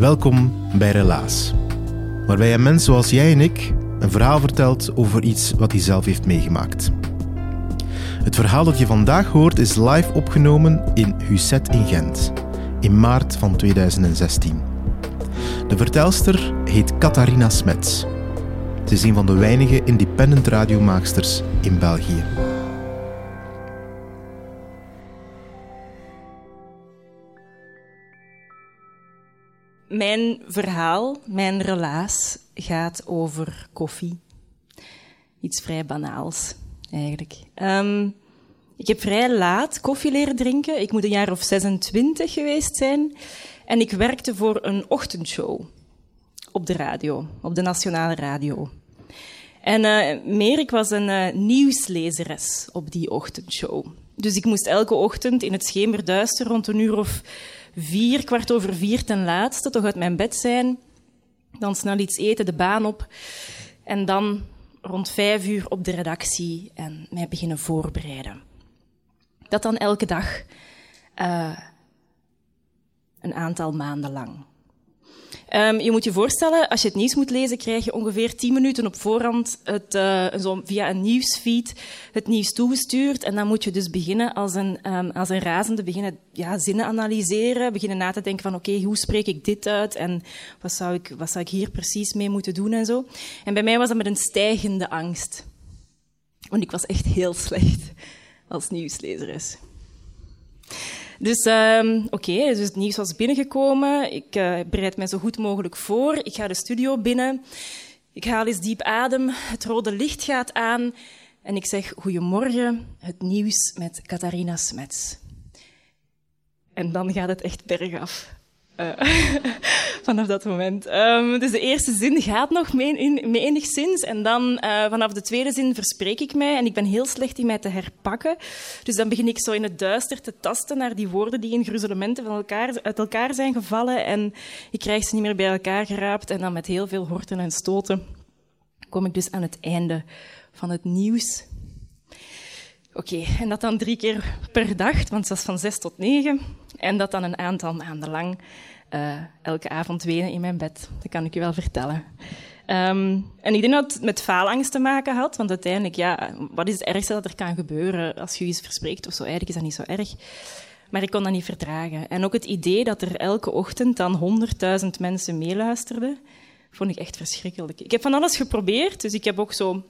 Welkom bij Relaas, waarbij een mens zoals jij en ik een verhaal vertelt over iets wat hij zelf heeft meegemaakt. Het verhaal dat je vandaag hoort is live opgenomen in Husset in Gent, in maart van 2016. De vertelster heet Catharina Smets. Ze is een van de weinige independent radiomaaksters in België. Mijn verhaal, mijn relaas, gaat over koffie. Iets vrij banaals, eigenlijk. Ehm, ik heb vrij laat koffie leren drinken. Ik moet een jaar of 26 geweest zijn. En ik werkte voor een ochtendshow op de radio, op de nationale radio. En uh, meer, ik was een uh, nieuwslezeres op die ochtendshow. Dus ik moest elke ochtend in het schemerduister rond een uur of vier, kwart over vier ten laatste, toch uit mijn bed zijn. Dan snel iets eten, de baan op. En dan rond vijf uur op de redactie en mij beginnen voorbereiden. Dat dan elke dag uh, een aantal maanden lang. Um, je moet je voorstellen, als je het nieuws moet lezen, krijg je ongeveer tien minuten op voorhand het, uh, zo via een nieuwsfeed het nieuws toegestuurd. En dan moet je dus beginnen als een, um, als een razende, beginnen ja, zinnen analyseren, beginnen na te denken van oké, hoe spreek ik dit uit en wat zou, ik, wat zou ik hier precies mee moeten doen en zo. En bij mij was dat met een stijgende angst. Want ik was echt heel slecht als nieuwslezeres. Dus um, oké, dus het nieuws was binnengekomen. Ik uh, bereid mij zo goed mogelijk voor. Ik ga de studio binnen. Ik haal eens diep adem. Het rode licht gaat aan. En ik zeg, goedemorgen, het nieuws met Catharina Smets. En dan gaat het echt bergaf. Uh, vanaf dat moment. Um, dus de eerste zin gaat nog mee, in, enigszins. En dan uh, vanaf de tweede zin verspreek ik mij. En ik ben heel slecht in mij te herpakken. Dus dan begin ik zo in het duister te tasten naar die woorden die in gruzelementen van elkaar, uit elkaar zijn gevallen. En ik krijg ze niet meer bij elkaar geraapt. En dan met heel veel horten en stoten kom ik dus aan het einde van het nieuws. Oké, en dat dan drie keer per dag, want dat is van zes tot negen. En dat dan een aantal maanden lang. Uh, elke avond wenen in mijn bed. Dat kan ik je wel vertellen. Um, en ik denk dat het met faalangst te maken had, want uiteindelijk, ja, wat is het ergste dat er kan gebeuren als je iets verspreekt of zo? Eigenlijk is dat niet zo erg. Maar ik kon dat niet verdragen. En ook het idee dat er elke ochtend dan honderdduizend mensen meeluisterden, vond ik echt verschrikkelijk. Ik heb van alles geprobeerd, dus ik heb ook zo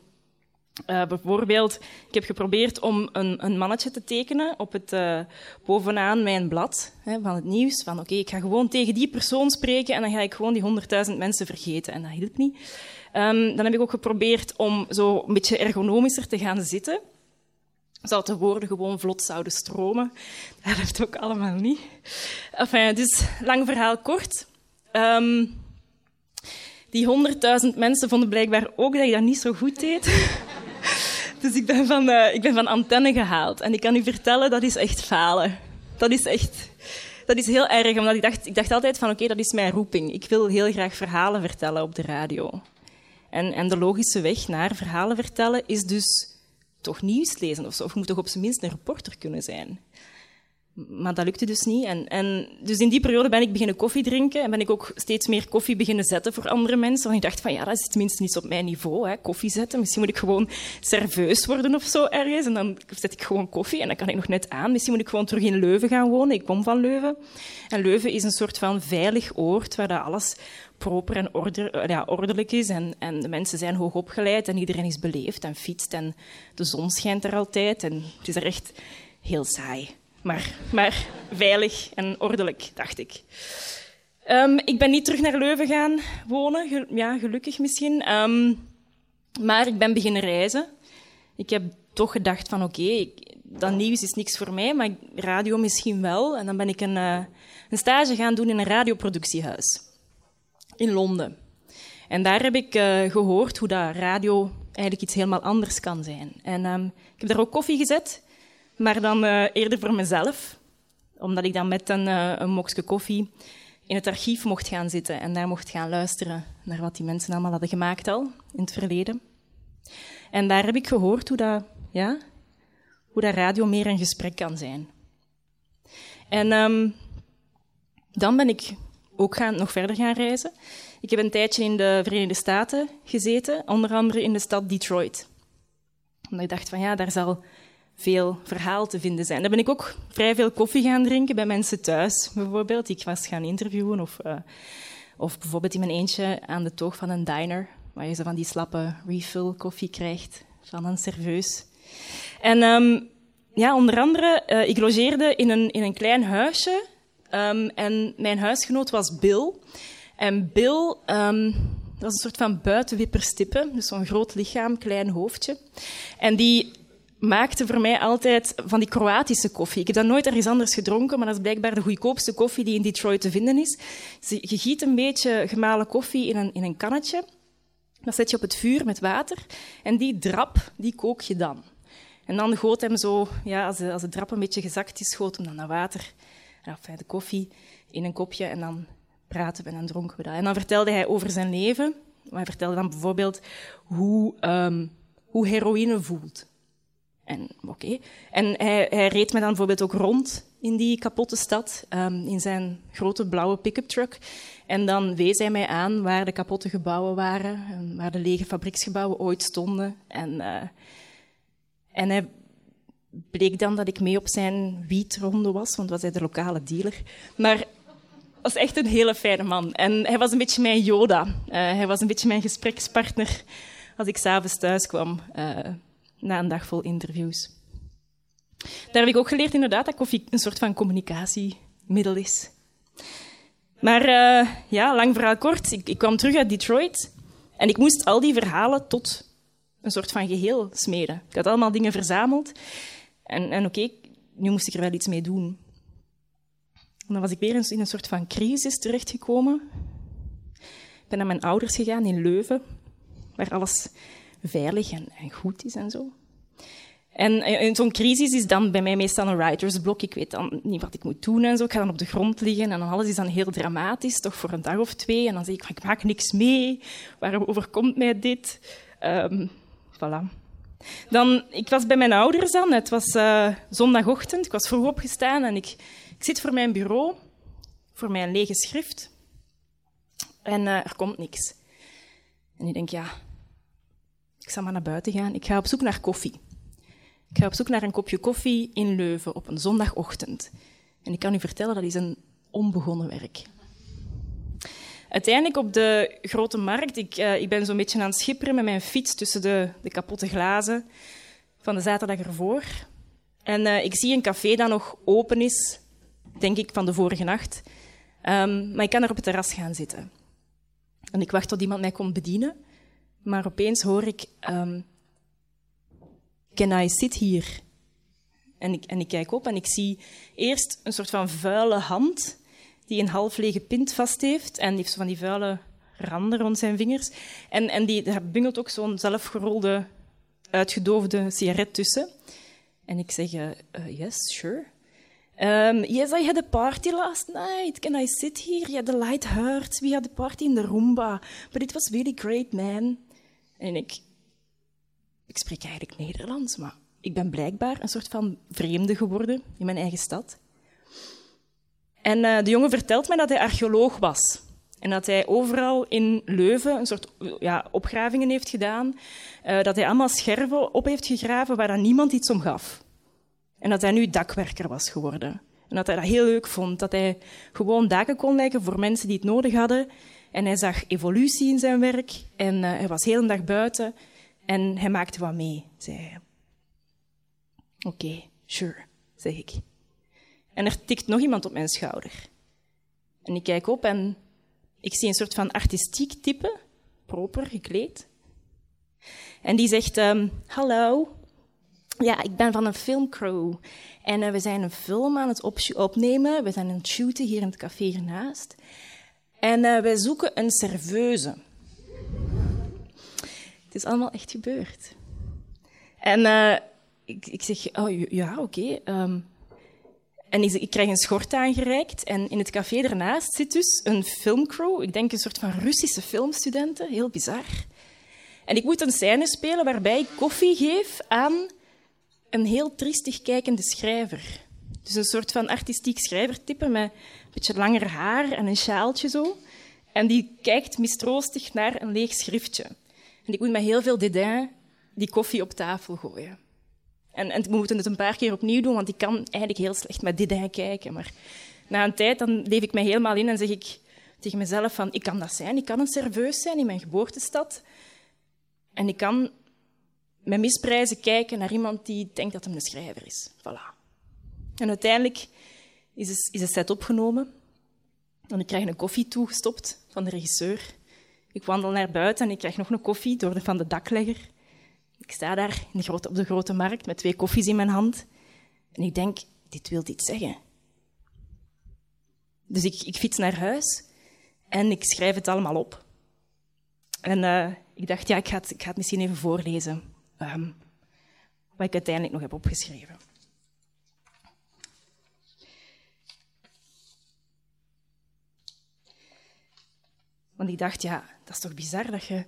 uh, bijvoorbeeld, ik heb geprobeerd om een, een mannetje te tekenen op het, uh, bovenaan mijn blad hè, van het nieuws. Van oké, ik ga gewoon tegen die persoon spreken en dan ga ik gewoon die honderdduizend mensen vergeten. En dat hielp niet. Um, dan heb ik ook geprobeerd om zo een beetje ergonomischer te gaan zitten. Zodat de woorden gewoon vlot zouden stromen. Dat helpt ook allemaal niet. Dus lang verhaal kort. Um, die honderdduizend mensen vonden blijkbaar ook dat ik dat niet zo goed deed. Dus ik ben, van, uh, ik ben van antenne gehaald. En ik kan u vertellen, dat is echt falen. Dat is echt... Dat is heel erg, omdat ik dacht, ik dacht altijd van oké, dat is mijn roeping. Ik wil heel graag verhalen vertellen op de radio. En, en de logische weg naar verhalen vertellen is dus toch nieuws lezen of zo. Of je moet toch op zijn minst een reporter kunnen zijn. Maar dat lukte dus niet. En, en dus in die periode ben ik beginnen koffie drinken en ben ik ook steeds meer koffie beginnen zetten voor andere mensen. Want ik dacht van ja, dat is tenminste niet op mijn niveau, hè, koffie zetten. Misschien moet ik gewoon serveus worden of zo ergens. En dan zet ik gewoon koffie en dan kan ik nog net aan. Misschien moet ik gewoon terug in Leuven gaan wonen. Ik kom van Leuven. En Leuven is een soort van veilig oord waar dat alles proper en orde, ja, ordelijk is. En, en de mensen zijn hoog opgeleid en iedereen is beleefd en fietst. En de zon schijnt er altijd. En het is er echt heel saai. Maar, maar veilig en ordelijk, dacht ik. Um, ik ben niet terug naar Leuven gaan wonen, ja, gelukkig misschien. Um, maar ik ben beginnen reizen. Ik heb toch gedacht van oké, dat nieuws is niks voor mij, maar radio misschien wel. En dan ben ik een, uh, een stage gaan doen in een radioproductiehuis in Londen. En daar heb ik uh, gehoord hoe dat radio eigenlijk iets helemaal anders kan zijn. En um, ik heb daar ook koffie gezet maar dan uh, eerder voor mezelf. Omdat ik dan met een, uh, een koffie in het archief mocht gaan zitten en daar mocht gaan luisteren naar wat die mensen allemaal hadden gemaakt al in het verleden. En daar heb ik gehoord hoe dat, ja, hoe dat radio meer een gesprek kan zijn. En um, dan ben ik ook gaan, nog verder gaan reizen. Ik heb een tijdje in de Verenigde Staten gezeten, onder andere in de stad Detroit. Omdat ik dacht van ja, daar zal veel verhaal te vinden zijn. Daar ben ik ook vrij veel koffie gaan drinken bij mensen thuis, bijvoorbeeld, die ik was gaan interviewen. Of, uh, of bijvoorbeeld in mijn eentje aan de toog van een diner, waar je zo van die slappe refill koffie krijgt van een serveus. En um, ja, onder andere, uh, ik logeerde in een, in een klein huisje. Um, en mijn huisgenoot was Bill. En Bill um, was een soort van buitenwipperstippen, dus zo'n groot lichaam, klein hoofdje. En die maakte voor mij altijd van die Kroatische koffie. Ik heb dat nooit ergens anders gedronken, maar dat is blijkbaar de goedkoopste koffie die in Detroit te vinden is. Je giet een beetje gemalen koffie in een, in een kannetje. Dat zet je op het vuur met water. En die drap, die kook je dan. En dan goot hem zo, ja, als, de, als de drap een beetje gezakt is, goot hem dan naar water. Enfin, de koffie in een kopje en dan praten we en dan dronken we dat. En dan vertelde hij over zijn leven. Hij vertelde dan bijvoorbeeld hoe, um, hoe heroïne voelt. En oké. En hij, hij, reed me dan bijvoorbeeld ook rond in die kapotte stad, um, in zijn grote blauwe pick-up truck. En dan wees hij mij aan waar de kapotte gebouwen waren, en waar de lege fabrieksgebouwen ooit stonden. En, uh, en hij bleek dan dat ik mee op zijn wietronde was, want was hij de lokale dealer. Maar was echt een hele fijne man. En hij was een beetje mijn Yoda. Uh, hij was een beetje mijn gesprekspartner als ik s'avonds thuis kwam. Uh, na een dag vol interviews. Daar heb ik ook geleerd inderdaad dat koffie een soort van communicatiemiddel is. Maar uh, ja, lang verhaal kort. Ik, ik, kwam terug uit Detroit en ik moest al die verhalen tot een soort van geheel smeden. Ik had allemaal dingen verzameld. En, en oké, nu moest ik er wel iets mee doen. En dan was ik weer eens in een soort van crisis terechtgekomen. Ik ben naar mijn ouders gegaan in Leuven, waar alles veilig en, en goed is en zo. En in zo'n crisis is dan bij mij meestal een writersblok. Ik weet dan niet wat ik moet doen en zo. Ik ga dan op de grond liggen en alles is dan heel dramatisch, toch voor een dag of twee. En dan zeg ik van, ik maak niks mee. Waarom overkomt mij dit? Um, voilà. Dan, ik was bij mijn ouders dan. Het was uh, zondagochtend. Ik was vroeg opgestaan en ik, ik zit voor mijn bureau, voor mijn lege schrift. En uh, er komt niks. En ik denk, ja, ik zal maar naar buiten gaan. Ik ga op zoek naar koffie. Ik ga op zoek naar een kopje koffie in Leuven op een zondagochtend. En ik kan u vertellen, dat is een onbegonnen werk. Uiteindelijk op de grote markt, ik, uh, ik ben zo'n beetje aan het schipperen met mijn fiets tussen de, de kapotte glazen van de zaterdag ervoor. En uh, ik zie een café dat nog open is, denk ik, van de vorige nacht. Um, maar ik kan er op het terras gaan zitten. En ik wacht tot iemand mij komt bedienen. Maar opeens hoor ik, um, can I sit here? En ik, en ik kijk op en ik zie eerst een soort van vuile hand die een half lege pint vast heeft en heeft zo van die vuile randen rond zijn vingers. En, en die, daar bungelt ook zo'n zelfgerolde, uitgedoofde sigaret tussen. En ik zeg, uh, yes, sure. Um, yes, I had a party last night. Can I sit here? Yeah, the light hurts. We had a party in the Roomba. But it was really great, man. En ik, ik spreek eigenlijk Nederlands, maar ik ben blijkbaar een soort van vreemde geworden in mijn eigen stad. En uh, de jongen vertelt mij dat hij archeoloog was. En dat hij overal in Leuven een soort ja, opgravingen heeft gedaan. Uh, dat hij allemaal scherven op heeft gegraven waar dan niemand iets om gaf. En dat hij nu dakwerker was geworden. En dat hij dat heel leuk vond. Dat hij gewoon daken kon leggen voor mensen die het nodig hadden. En hij zag evolutie in zijn werk. En uh, hij was heel een dag buiten. En hij maakte wat mee, zei hij. Oké, sure, zeg ik. En er tikt nog iemand op mijn schouder. En ik kijk op en ik zie een soort van artistiek type, proper gekleed. En die zegt: um, Hallo, ja, ik ben van een filmcrew. En uh, we zijn een film aan het op opnemen. We zijn aan het shooten hier in het café hiernaast. En uh, wij zoeken een serveuse. Het is allemaal echt gebeurd. En uh, ik, ik, zeg: Oh ja, oké. Ehm, en ik, ik krijg een schort aangereikt. En in het café ernaast zit dus een filmcrew. Ik denk een soort van Russische filmstudenten. Heel bizar. En ik moet een scène spelen waarbij ik koffie geef aan een heel triestig kijkende schrijver. Dus een soort van artistiek schrijvertype met een beetje langer haar en een sjaaltje zo. En die kijkt mistroostig naar een leeg schriftje. En ik moet met heel veel dédain die koffie op tafel gooien. En, en we moeten het een paar keer opnieuw doen, want ik kan eigenlijk heel slecht met dit kijken. Maar na een tijd dan leef ik me helemaal in en zeg ik tegen mezelf van, ik kan dat zijn. Ik kan een serveus zijn in mijn geboortestad. En ik kan met misprijzen kijken naar iemand die denkt dat hij een schrijver is. Voilà. En uiteindelijk is het, set opgenomen. En ik krijg een koffie toegestopt van de regisseur. Ik wandel naar buiten en ik krijg nog een koffie door de, van de daklegger. Ik sta daar in de op de grote markt met twee koffies in mijn hand. En ik denk, dit wil iets zeggen. Dus ik, ik fiets naar huis en ik schrijf het allemaal op. En uh, ik dacht, ja, ik ga het, ik ga het misschien even voorlezen. Um, wat ik uiteindelijk nog heb opgeschreven. Want ik dacht, ja, dat is toch bizar dat je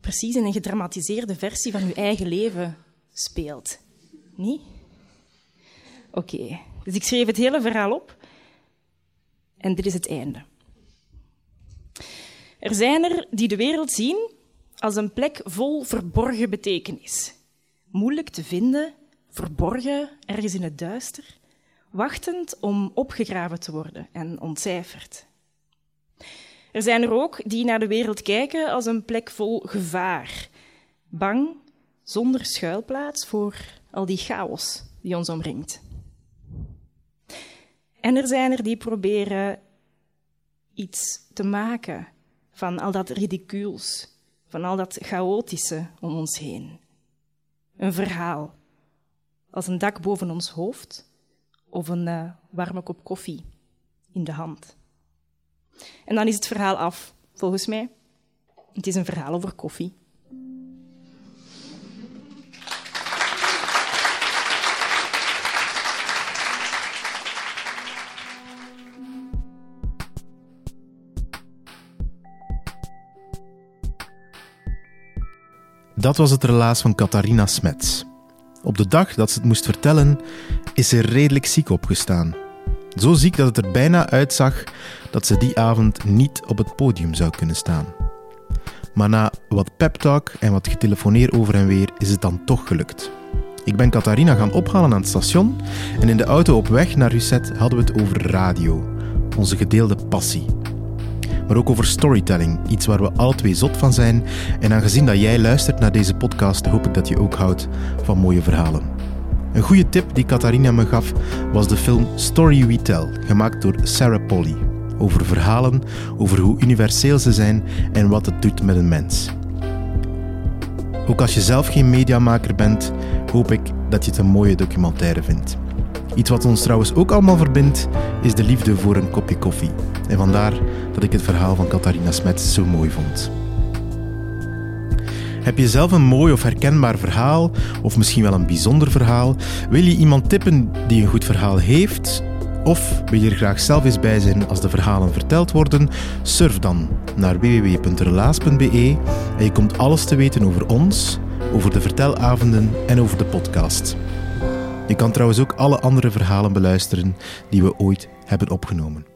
precies in een gedramatiseerde versie van uw eigen leven speelt. Niet? Oké, dus ik schreef het hele verhaal op en dit is het einde. Er zijn er die de wereld zien als een plek vol verborgen betekenis. Moeilijk te vinden, verborgen, ergens in het duister, wachtend om opgegraven te worden en ontcijferd. Er zijn er ook die naar de wereld kijken als een plek vol gevaar. Bang, zonder schuilplaats voor al die chaos die ons omringt. En er zijn er die proberen iets te maken van al dat ridicules, van al dat chaotische om ons heen. Een verhaal, als een dak boven ons hoofd of een uh, warme kop koffie in de hand. En dan is het verhaal af, volgens mij. Het is een verhaal over koffie. Dat was het relaas van Catharina Smets. Op de dag dat ze het moest vertellen, is ze redelijk ziek opgestaan. Zo ziek dat het er bijna uitzag dat ze die avond niet op het podium zou kunnen staan. Maar na wat peptalk en wat getelefoneer over en weer is het dan toch gelukt. Ik ben Catharina gaan ophalen aan het station en in de auto op weg naar Russet hadden we het over radio, onze gedeelde passie. Maar ook over storytelling, iets waar we alle twee zot van zijn. En aangezien dat jij luistert naar deze podcast, hoop ik dat je ook houdt van mooie verhalen. Een goede tip die Catharina me gaf was de film Story We Tell, gemaakt door Sarah Polly. Over verhalen, over hoe universeel ze zijn en wat het doet met een mens. Ook als je zelf geen mediamaker bent, hoop ik dat je het een mooie documentaire vindt. Iets wat ons trouwens ook allemaal verbindt, is de liefde voor een kopje koffie. En vandaar dat ik het verhaal van Catharina Smets zo mooi vond. Heb je zelf een mooi of herkenbaar verhaal, of misschien wel een bijzonder verhaal? Wil je iemand tippen die een goed verhaal heeft? Of wil je er graag zelf eens bij zijn als de verhalen verteld worden? Surf dan naar www.relaas.be en je komt alles te weten over ons, over de vertelavonden en over de podcast. Je kan trouwens ook alle andere verhalen beluisteren die we ooit hebben opgenomen.